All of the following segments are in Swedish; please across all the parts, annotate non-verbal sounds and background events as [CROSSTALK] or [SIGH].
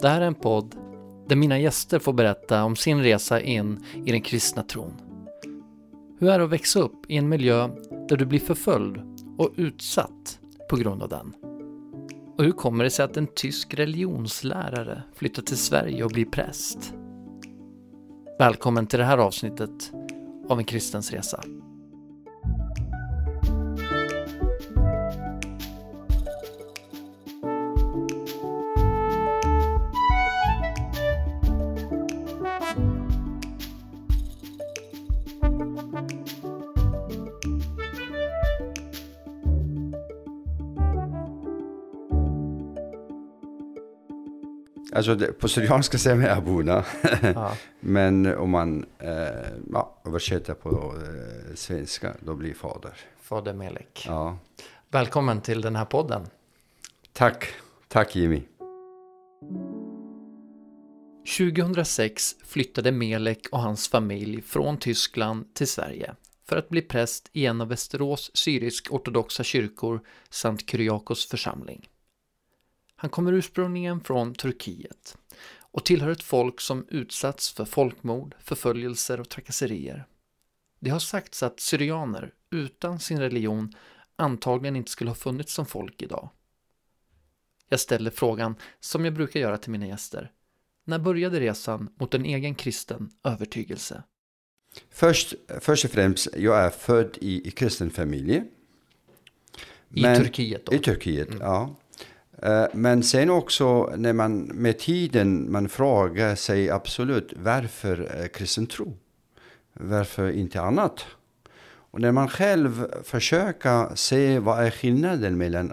Det här är en podd där mina gäster får berätta om sin resa in i den kristna tron. Hur är det att växa upp i en miljö där du blir förföljd och utsatt på grund av den? Och hur kommer det sig att en tysk religionslärare flyttar till Sverige och blir präst? Välkommen till det här avsnittet av En kristens resa. Alltså det, på syrianska säger man abuna. Ja. [LAUGHS] Men om man eh, ja, översätter på eh, svenska, då blir fader. Fader Melek. Ja. Välkommen till den här podden. Tack, tack Jimmy. 2006 flyttade Melek och hans familj från Tyskland till Sverige för att bli präst i en av Västerås syrisk-ortodoxa kyrkor samt Kyriakos församling. Han kommer ursprungligen från Turkiet och tillhör ett folk som utsatts för folkmord, förföljelser och trakasserier. Det har sagts att syrianer utan sin religion antagligen inte skulle ha funnits som folk idag. Jag ställer frågan, som jag brukar göra till mina gäster. När började resan mot en egen kristen övertygelse? Först, först och främst, jag är född i, i kristen familj. I Turkiet då? I Turkiet, ja. Eh, men sen också när man med tiden man frågar sig absolut varför eh, kristen tro? Varför inte annat? Och när man själv försöker se vad är skillnaden mellan,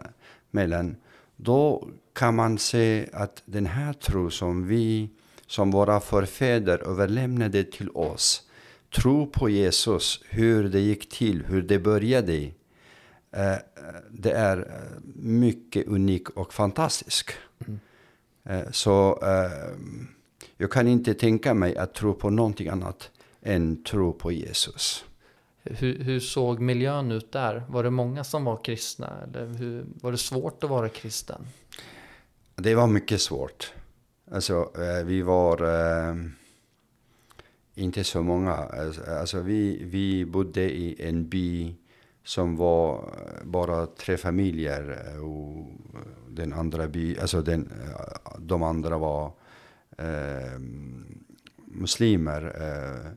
mellan då kan man se att den här tro som vi, som våra förfäder överlämnade till oss, tro på Jesus, hur det gick till, hur det började, det är eh, mycket unik och fantastisk. Eh, Så eh, jag kan inte tänka mig att tro på någonting annat än tro på Jesus. Hur, hur såg miljön ut där? Var det många som var kristna? Eller hur, var det svårt att vara kristen? Det var mycket svårt. Alltså, eh, vi var eh, inte så många. Alltså, Alltså, vi, vi bodde i en by som var eh, bara tre familjer. eh, Och den andra by, alltså den, eh, de andra var eh, muslimer. Eh,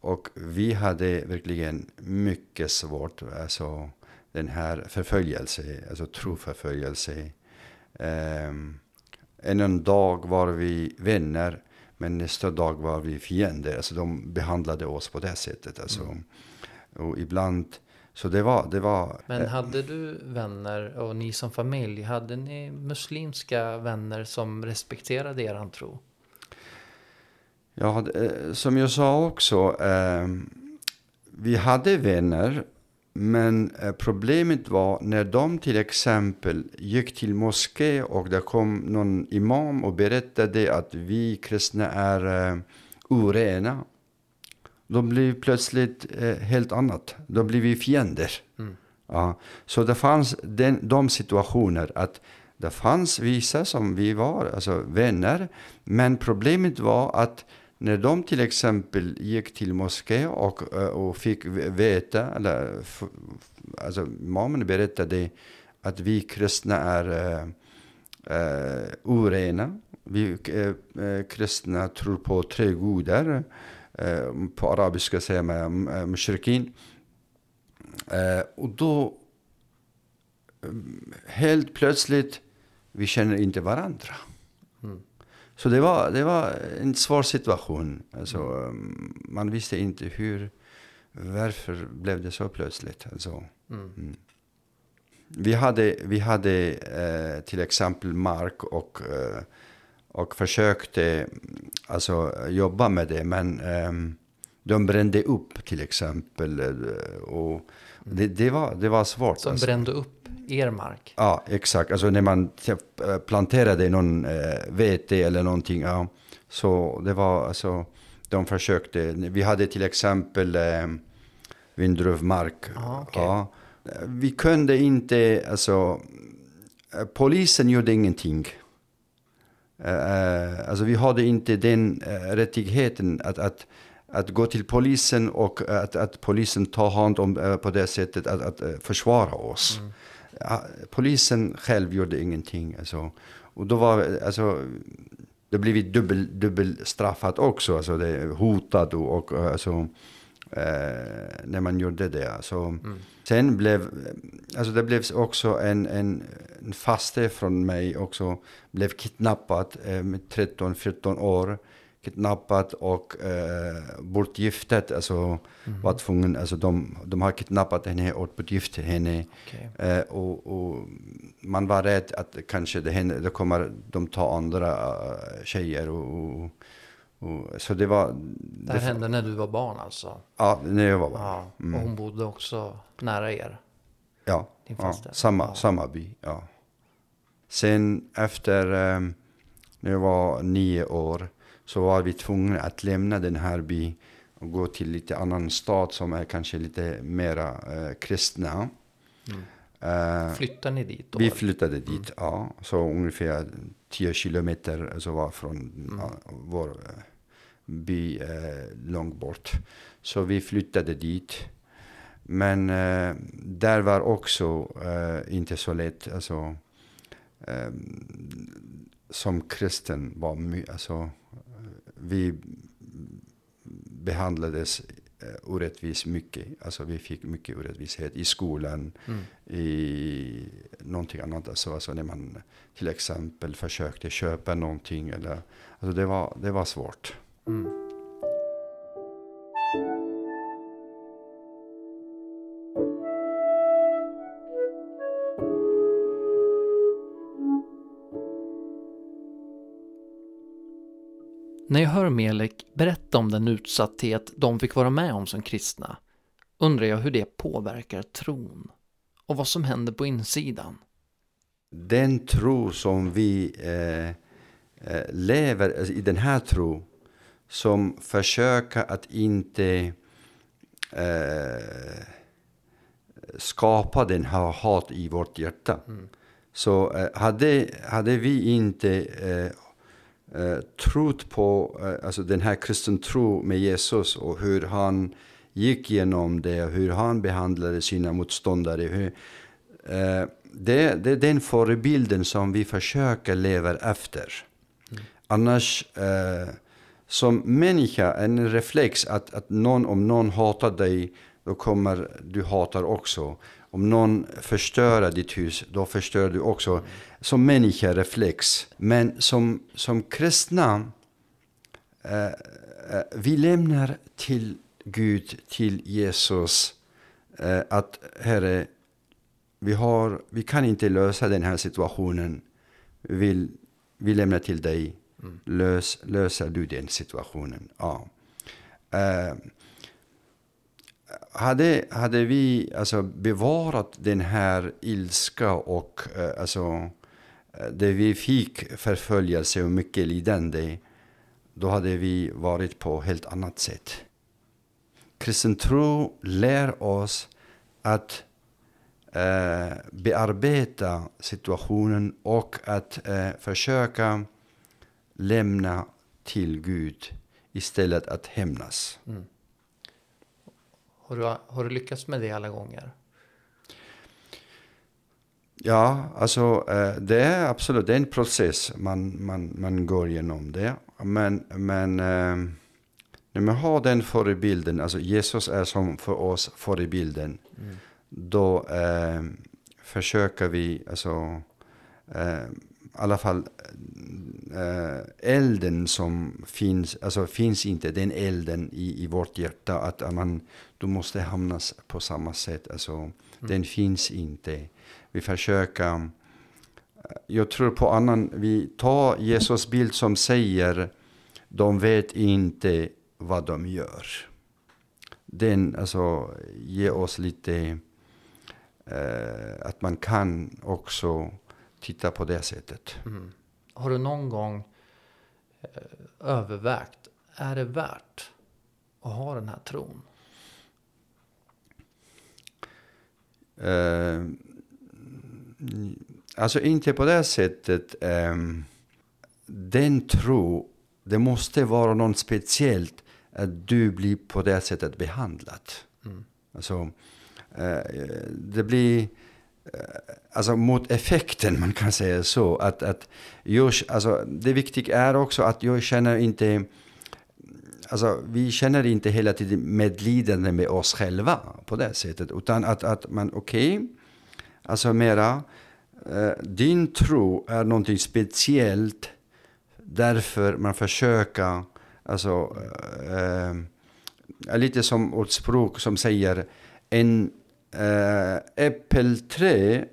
och vi hade verkligen mycket svårt. Alltså den här förföljelse, alltså troförföljelse. Um, en dag var vi vänner, men nästa dag var vi fiender. Alltså de behandlade oss på det sättet. Alltså. Och ibland, så det var, det var Men eh, hade du vänner och ni som familj, hade ni muslimska vänner som respekterade er tro? Ja, eh, som jag sa också, eh, vi hade vänner, men eh, problemet var när de till exempel gick till moské och det kom någon imam och berättade att vi kristna är orena. Då blev plötsligt eh, helt annat. Då blev vi fiender. Mm. Ja, så det fanns den, de situationer att det fanns vissa som vi var, alltså vänner, men problemet var att när de till exempel gick till moské och, eh, och fick veta, eller alltså imamen berättade att vi kristna är eh, orena. Vi eh, kristna tror på tre gudar. Eh, på arabiska säger man eh, mushrikin. Eh, och då mm, helt plötsligt, vi känner inte varandra. Mm. Så det var, det var en svår situation. Alltså, um, man visste inte hur, varför blev det så plötsligt. Alltså, Mm. vi hade, vi hade eh, till exempel mark och, eh, och försökte alltså, jobba med det. Men ehm, de brände upp till exempel. eh, Och det, det, var, det var svårt. Som alltså. brände upp er mark? Ja, exakt. Alltså när man typ, eh, planterade någon eh, vete eller någonting. Ja, så det var alltså, de försökte. Vi hade till exempel eh, vindruvmark. Ja, okej. Ja, vi kunde inte, alltså, polisen gjorde ingenting. Uh, alltså vi hade inte den uh, rättigheten att, att, att gå till polisen och att, att polisen tar hand om uh, på det sättet att, att försvara oss. Mm. polisen själv gjorde ingenting. Alltså. Och då var alltså, det blivit dubbel, dubbel straffat också. Alltså det hotad och, och alltså, när man gjorde det. Så, mm. Sen blev alltså det blev också en, en, en faste från mig också. Blev kidnappad eh, med 13-14 år. Kidnappad och eh, bortgiftet. Alltså mm. var tvungen, alltså de, de har kidnappat henne och bortgiftat henne. Okay. Eh, och, och, man var rädd att kanske det, händer, det kommer de ta andra uh, tjejer och, och och, så det var... Det, det hände när du var barn alltså? Ja, när jag var barn. Ja, mm. Och hon bodde också nära er? Ja, ja samma, ja. samma by. Ja. Sen efter, um, när jag var nio år, så var vi tvungna att lämna den här byn och gå till lite annan stad som är kanske lite mera uh, kristna. Mm. Uh, Flyttade ni dit? Då? Vi flyttade dit, mm. ja. Så ungefär 10 kilometer alltså var från mm. vår uh, by uh, långt bort. Så vi flyttade dit. Men där var också inte så lätt. Alltså, som kristen var alltså, vi behandlades Eh, orättvis mycket. Alltså vi fick mycket orättvishet i skolan, mm. i någonting annat. Alltså, alltså när man till exempel försökte köpa någonting. Eller, alltså det, var, det var svårt. Mm. När jag hör Melek berätta om den utsatthet de fick vara med om som kristna undrar jag hur det påverkar tron och vad som händer på insidan. Den tro som vi eh, eh lever i, den här tro som försöker att inte eh, skapa den här hat i vårt hjärta. Mm. Så eh, hade, hade vi inte eh, trott på eh, alltså den här kristen tro med Jesus och hur han gick igenom det, hur han behandlade sina motståndare. Hur, eh, det, det är den förebilden som vi försöker leva efter. Mm. Annars, eh, som människa, en reflex att, att någon, om någon hatar dig, då kommer du hatar också. Om någon förstör ditt hus, då förstör du också. Som människa reflex. Men som, som kristna, eh, eh, vi lämnar till Gud, till Jesus, eh, att Herre, vi, har, vi kan inte lösa den här situationen. Vi, vill, vi lämnar till dig. Mm. Lös, löser du den situationen? Ja. Eh, hade, hade vi alltså bevarat den här ilska och eh, alltså, eh, det vi fick förföljelse och mycket lidande, då hade vi varit på helt annat sätt. Kristen tro lär oss att eh, bearbeta situationen och att eh, försöka lämna till Gud istället att hämnas. Mm. Har du, har du lyckats med det alla gånger? Ja, alltså eh, det är absolut det är en process man, man, man går igenom det. Men, men eh, när man har den förebilden, alltså Jesus är som för oss förebilden, mm. då eh, försöker vi, alltså, eh, i alla fall äh, elden som finns, alltså finns inte den elden i, i vårt hjärta att man, du måste hamnas på samma sätt. Alltså, mm. Den finns inte. Vi försöker, eh, jag tror på annan, vi tar Jesus bild som säger de vet inte vad de gör. Den alltså ger oss lite, äh, att man kan också titta på det sättet. Mm. Har du någon gång eh, övervägt, är det värt att ha den här tron? Uh, alltså inte på det sättet. Um, den tro, det måste vara något speciellt att du blir på det sättet behandlad. Mm. Alltså, eh, det blir eh, alltså mot effekten, man kan säga så. Att, att just, alltså, det viktiga är också att jag känner inte Alltså, vi känner inte hela tiden medlidande med oss själva på det sättet. Utan att, att man, okej, okay, alltså mera, eh, din tro är någonting speciellt. Därför man försöker, alltså, eh, eh lite som ordspråk som säger en eh, äppelträ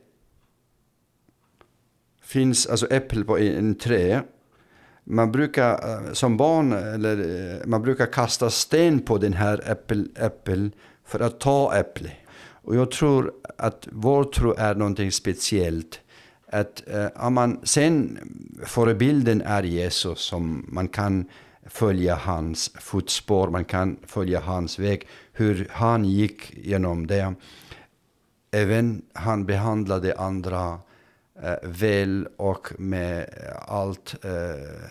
finns, alltså äppel på en, en trä man brukar eh, som barn eller eh, man brukar kasta sten på den här äppel, äppel för att ta äpple. Och jag tror att vår tro är någonting speciellt. Att eh, man, sen förebilden är Jesus som man kan följa hans fotspår, man kan följa hans väg, hur han gick genom det. Även han behandlade andra eh, väl och med allt eh,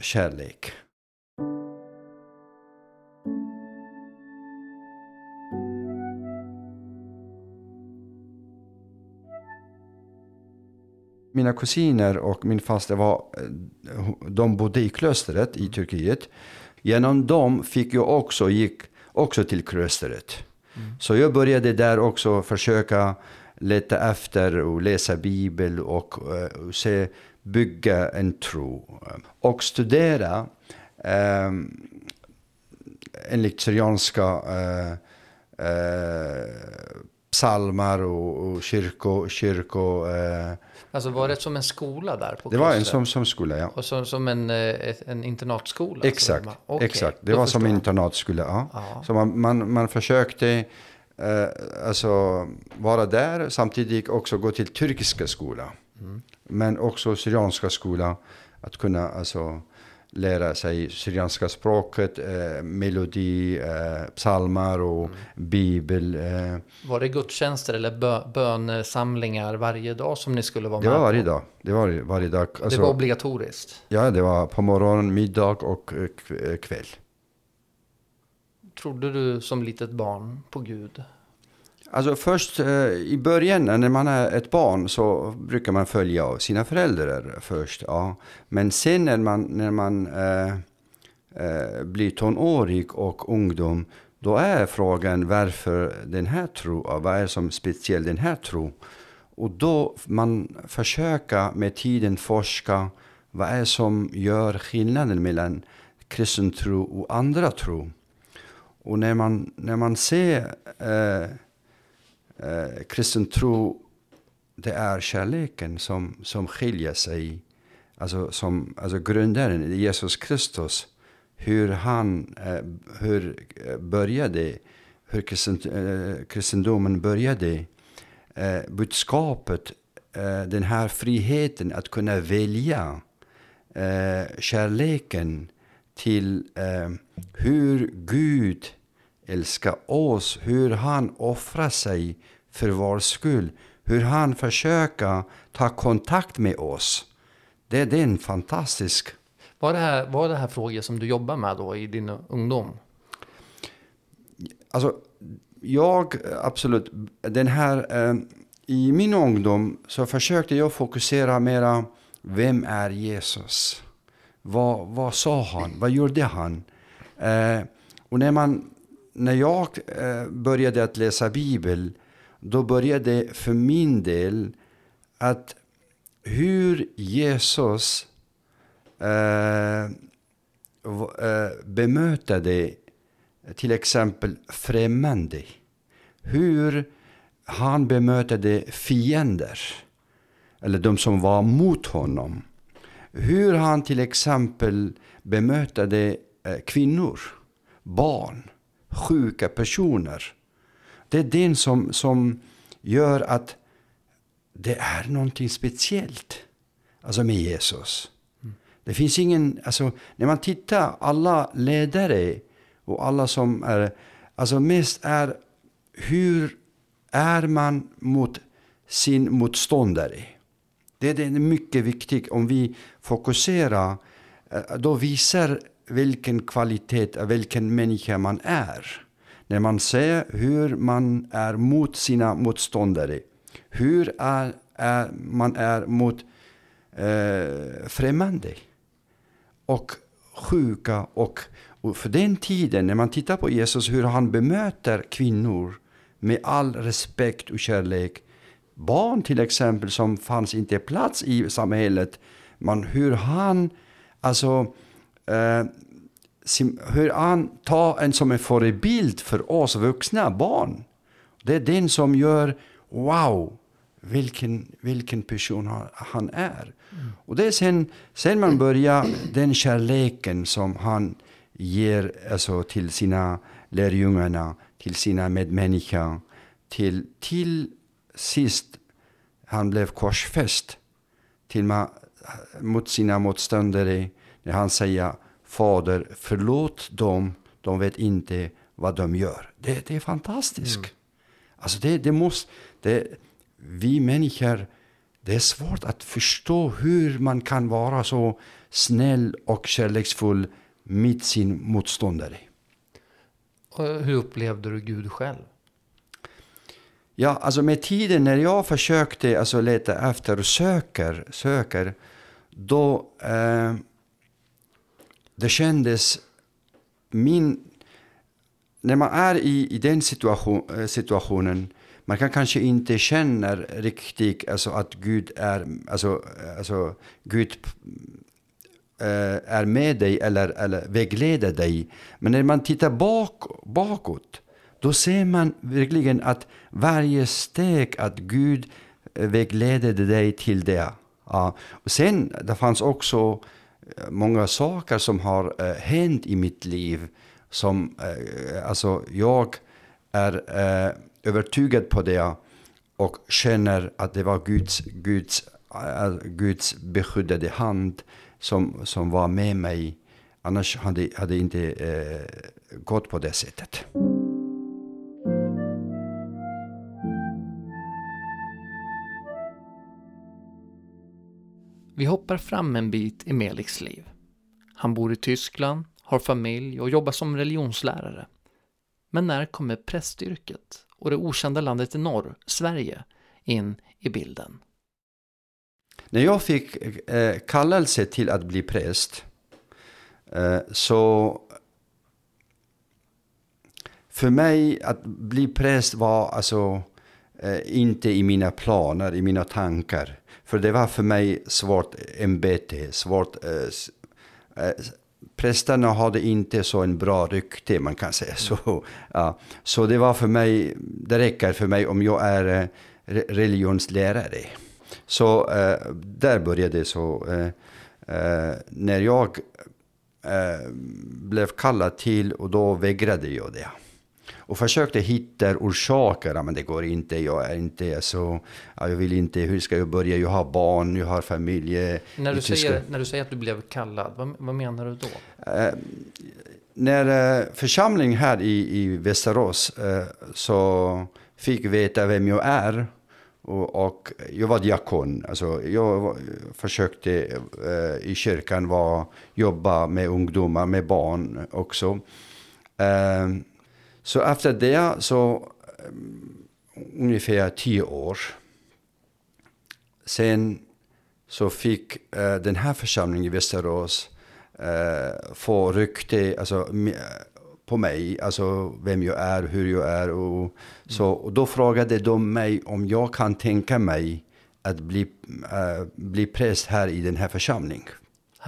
kärlek. Mina kusiner och min faster var, eh, de bodde i klostret i Turkiet. Genom dem fick jag också, gick också till klostret. Mm. Så jag började där också försöka leta efter och läsa bibel och, eh, och se bygga en tro och studera eh, enligt syrianska eh, eh, psalmar och, och kyrko... kyrko eh, alltså var det som en skola där? På det var en som, som skola, ja. Och som, som en, eh, en internatskola? Exakt, man, okay, exakt. det var som en internatskola. Ja. Aha. Så man, man, man försökte eh, alltså vara där, samtidigt också gå till turkiska skola. Mm. Men också syrianska skola, att kunna alltså, lära sig syrianska språket, eh, melodi, eh, psalmar och mm. bibel. Eh. Var det gudstjänster eller bö bönsamlingar varje dag som ni skulle vara med Det var varje på? dag. Det var varje dag. Alltså, det var obligatoriskt? Ja, det var på morgonen, middag och eh, kväll. Trodde du som litet barn på Gud? Alltså först eh, i början när man är ett barn så brukar man följa sina föräldrar först. Ja. Men sen när man, när man eh, eh, blir tonårig och ungdom då är frågan varför den här tro, vad är som speciellt den här tro? Och då man försöker med tiden forska vad är som gör skillnaden mellan kristen tro och andra tro. Och när man, när man ser eh, eh, kristen tro, det är kärleken som, som skiljer sig. Alltså, som, alltså grundaren, Jesus Kristus, hur han eh, hur eh, började, hur kristen, eh, kristendomen började. Eh, budskapet, eh, den här friheten att kunna välja eh, kärleken till eh, hur Gud älskar oss, hur han offrar sig för vår skull, hur han försöker ta kontakt med oss. Det, det är en fantastisk... Var det, här, var det här frågor som du jobbar med då i din ungdom? Alltså, jag absolut, den här, eh, i min ungdom så försökte jag fokusera mera, vem är Jesus? Vad, vad sa han? Vad gjorde han? Eh, och när man när jag eh, började att läsa Bibeln, då började för min del att hur Jesus eh, eh, bemötade till exempel främmande. Hur han bemötade fiender, eller de som var mot honom. Hur han till exempel bemötade eh, kvinnor, barn sjuka personer. Det är den som, som gör att det är någonting speciellt alltså med Jesus. Det finns ingen, alltså när man tittar, alla ledare och alla som är, alltså mest är hur är man mot sin motståndare? Det är mycket viktigt om vi fokuserar. Eh, då visar vilken kvalitet, vilken människa man är. När man ser hur man är mot sina motståndare. Hur är, är, man är mot eh, främmande och sjuka. Och, och för den tiden, när man tittar på Jesus, hur han bemöter kvinnor med all respekt och kärlek. Barn till exempel som fanns inte plats i samhället. Men hur han, alltså, Eh, hur han tar en som en förebild för oss vuxna barn. Det är den som gör, wow, vilken, vilken person han, är. är. Och det är sen, sen man börjar, den kärleken som han ger alltså, till sina lärjungarna, till sina medmänniskor, till, till sist han blev korsfäst till ma, mot sina motståndare när han säger Fader, förlåt dem, de vet inte vad de gör. Det, det är fantastiskt. Alltså det, det måste, det, vi människor, det är svårt att förstå hur man kan vara så snäll och kärleksfull med sin motståndare. Hur upplevde du Gud själv? Ja, alltså med tiden när jag försökte alltså leta efter och söker, söker då eh, det kändes min... När man är i, i den situation, eh, situationen man kan kanske inte känna riktigt alltså, att Gud är, alltså, eh, alltså Gud eh, är med dig eller, eller vägleder dig. Men när man tittar bak, bakåt, då ser man verkligen att varje steg att Gud vägleder dig till det. Ja. Och sen, det fanns också många saker som har eh, hänt i mitt liv som, eh, alltså jag är eh, övertygad på det och känner att det var Guds, Guds, äh, Guds beskyddade hand som, som var med mig. Annars hade det inte eh, gått på det sättet. Vi hoppar fram en bit i Meliks liv. Han bor i Tyskland, har familj och jobbar som religionslärare. Men när kommer prästyrket och det okända landet i norr, Sverige, in i bilden? När jag fick eh, kallelse till att bli präst eh, så för mig att bli präst var alltså eh, inte i mina planer, i mina tankar. För det var för mig svårt ämbete, svårt eh, eh, prästerna hade inte så en bra rykte, man kan säga så. [LAUGHS] Ja. Så det var för mig, det räcker för mig om jag är eh, re- religionslärare. Så eh, där började det så. Eh, eh, när jag eh, blev kallad till och då vägrade jag det. Och försökte hitta orsaker, men det går inte, jag är inte så, ja, jag vill inte, hur ska jag börja, jag har barn, jag har familj. eh, När du, säger, när du säger att du blev kallad, vad, vad menar du då? Eh, när eh, församling här i, i Västerås eh, så fick veta vem jag är. Och, och jag var diakon. Alltså jag försökte eh, i kyrkan var, jobba med ungdomar, med barn också. Så efter det så eh, ungefär tio år. Sen så fick eh, den här församlingen i Västerås eh, få rykte alltså, på mig, alltså vem jag är, hur jag är. Och, så, och då frågade de mig om jag kan tänka mig att bli, eh, bli präst här i den här församlingen,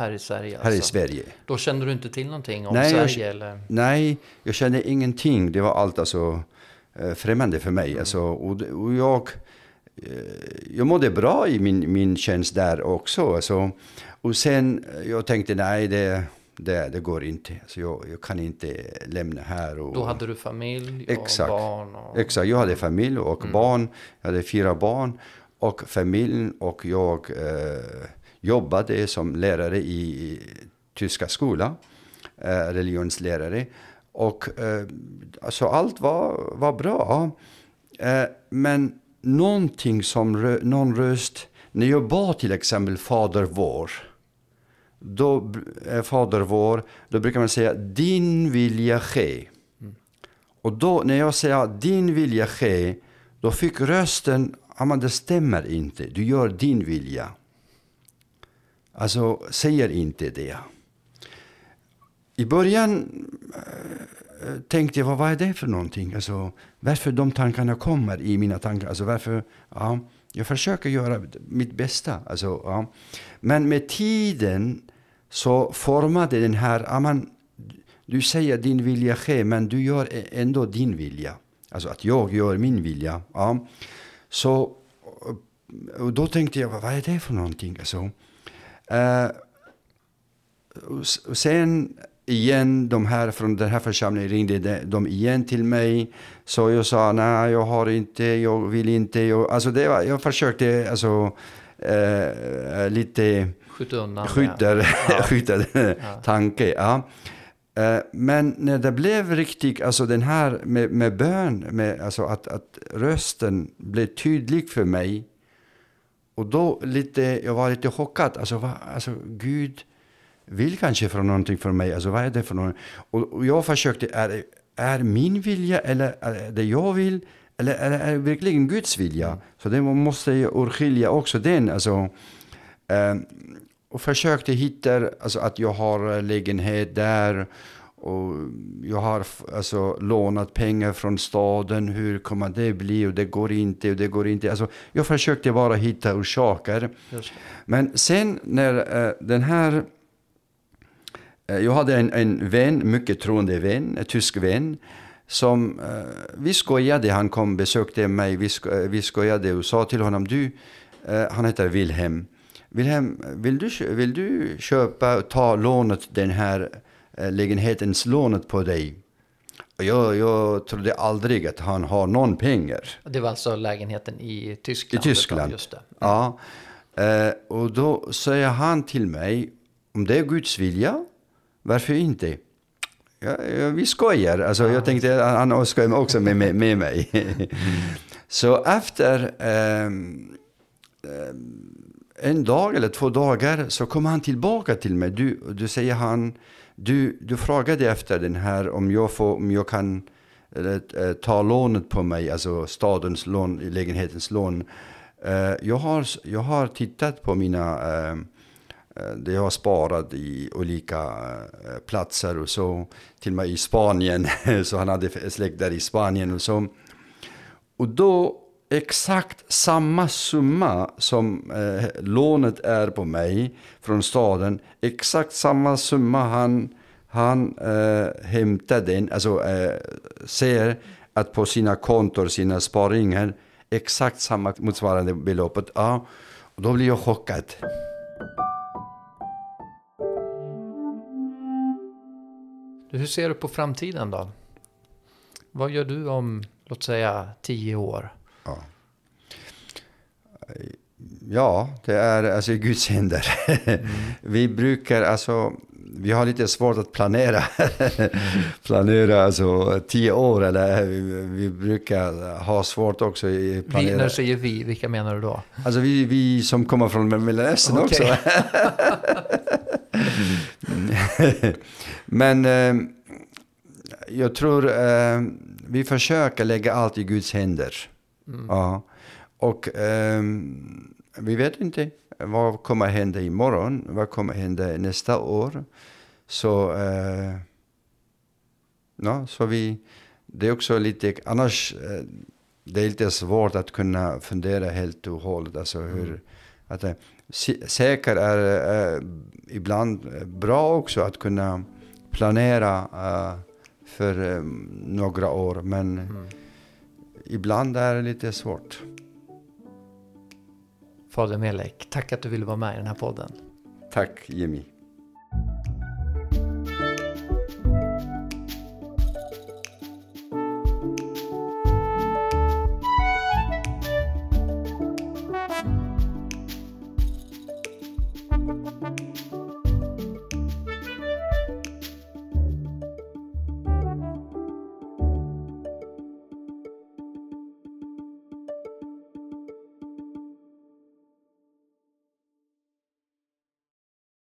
Här i Sverige här i alltså. Sverige. Då kände du inte till någonting om Nej, jag- Sverige eller? Nej, jag kände ingenting. Det var allt alltså eh, främmande för mig. Alltså, och, och jag, eh, jag mådde bra i min, min tjänst där också. Alltså, och sen eh, jag tänkte nej, det, det, det går inte. Alltså, jag, jag kan inte lämna här. Och, Då hade du familj och Exakt. barn? Och... Exakt, jag hade familj och barn. Jag hade fyra barn och familjen och jag eh, jobbade som lärare i tyska skola, eh, religionslärare. Och eh, alltså allt var, var bra. Eh, men någonting som rö- någon röst, när jag bad till exempel Fader vår, då, eh, Fader vår, då brukar man säga din vilja ske. Och då när jag säger din vilja ske, då fick rösten, ja men det stämmer inte, du gör din vilja. Alltså, säger inte det. I början äh, tänkte jag, vad, vad är det för någonting? Alltså, varför de tankarna kommer i mina tankar? Alltså, varför, ja, jag försöker göra mitt bästa. Alltså, ja. Men med tiden så formade den här, ja, man, du säger din vilja ske, men du gör e- ändå din vilja. Alltså att jag gör min vilja. Ja. Så eh, och då tänkte jag, vad är det för någonting? Alltså, och sen igen, de här från den här församlingen ringde de igen till mig. Så jag sa, nej, jag har inte, jag vill inte. Jag, alltså det var, jag försökte alltså, uh, lite skjuta skjuter, ja. [LAUGHS] skjuter ja. tanke. Ja. Uh, men när det blev riktigt, alltså den här med, med bön, med, alltså att, att rösten blev tydlig för mig och då lite, jag var lite chockad. Alltså, va, alltså Gud vill kanske för någonting för mig. Alltså vad är det för någonting? Och, och jag försökte, är är min vilja eller är det jag vill? Eller är det verkligen Guds vilja? Mm. Så det måste jag urskilja också den. Alltså, eh, och försökte hitta alltså, att jag har lägenhet där och jag har alltså lånat pengar från staden. Hur kommer det bli? Och det går inte och det går inte. Alltså, jag försökte bara hitta orsaker. Men sen när uh, den här... Uh, jag hade en, en vän, mycket troende vän, en tysk vän. Som, uh, vi skojade, han kom och besökte mig. Vi, sko, vi skojade och sa till honom, du, han heter Wilhelm. Wilhelm, vill du, vill du köpa, ta lånet den här Eh, lägenhetens lånet på dig. Jag, jag trodde aldrig att han har någon pengar. Det var alltså lägenheten i Tyskland? I Tyskland, just det. Mm. ja. Eh, och då säger han till mig, om det är Guds vilja, varför inte? Ja, vi skojar. Alltså, ja. Jag tänkte att han skojar också med, med, med mig. [LAUGHS] Så efter eh, en dag eller två dagar så kommer han tillbaka till mig. Du, du säger han, du, du frågade efter den här om jag, får, om jag kan eller, eh, ta lånet på mig, alltså stadens lån, lägenhetens lån. Eh, jag, har, jag har tittat på mina, eh, det jag har sparat i olika platser och så, till och med i Spanien, [LAUGHS] så han hade släkt där i Spanien och så. Och då exakt samma summa som eh, lånet är på mig från staden, exakt samma summa han, han eh, hämtar den, alltså eh, ser att på sina kontor, sina sparingar, exakt samma motsvarande beloppet. Ja, och då blir jag chockad. Hur ser du på framtiden då? Vad gör du om, låt säga, tio år? Ja. ja, det är alltså Guds händer. Mm. vi brukar alltså, vi har lite svårt att planera. planera alltså tio år eller vi, brukar ha svårt också i planera. Vi, när du säger vi, vilka menar du då? Alltså vi, vi som kommer från Mellanöstern okay. också. [LAUGHS] Men eh, jag tror eh, vi försöker lägga allt i Guds händer. Mm. Ja. Och eh, vi vet inte vad kommer hända imorgon, vad kommer hända nästa år. Så, eh, ja, så vi, det är också lite, annars eh, det är lite svårt att kunna fundera helt och hållet. Alltså hur, mm. att, eh, säkert är eh, ibland bra också att kunna planera för eh, några år, men mm ibland är det lite svårt. Fader Melek, tack att du ville vara med i den här podden. Tack Jimmy.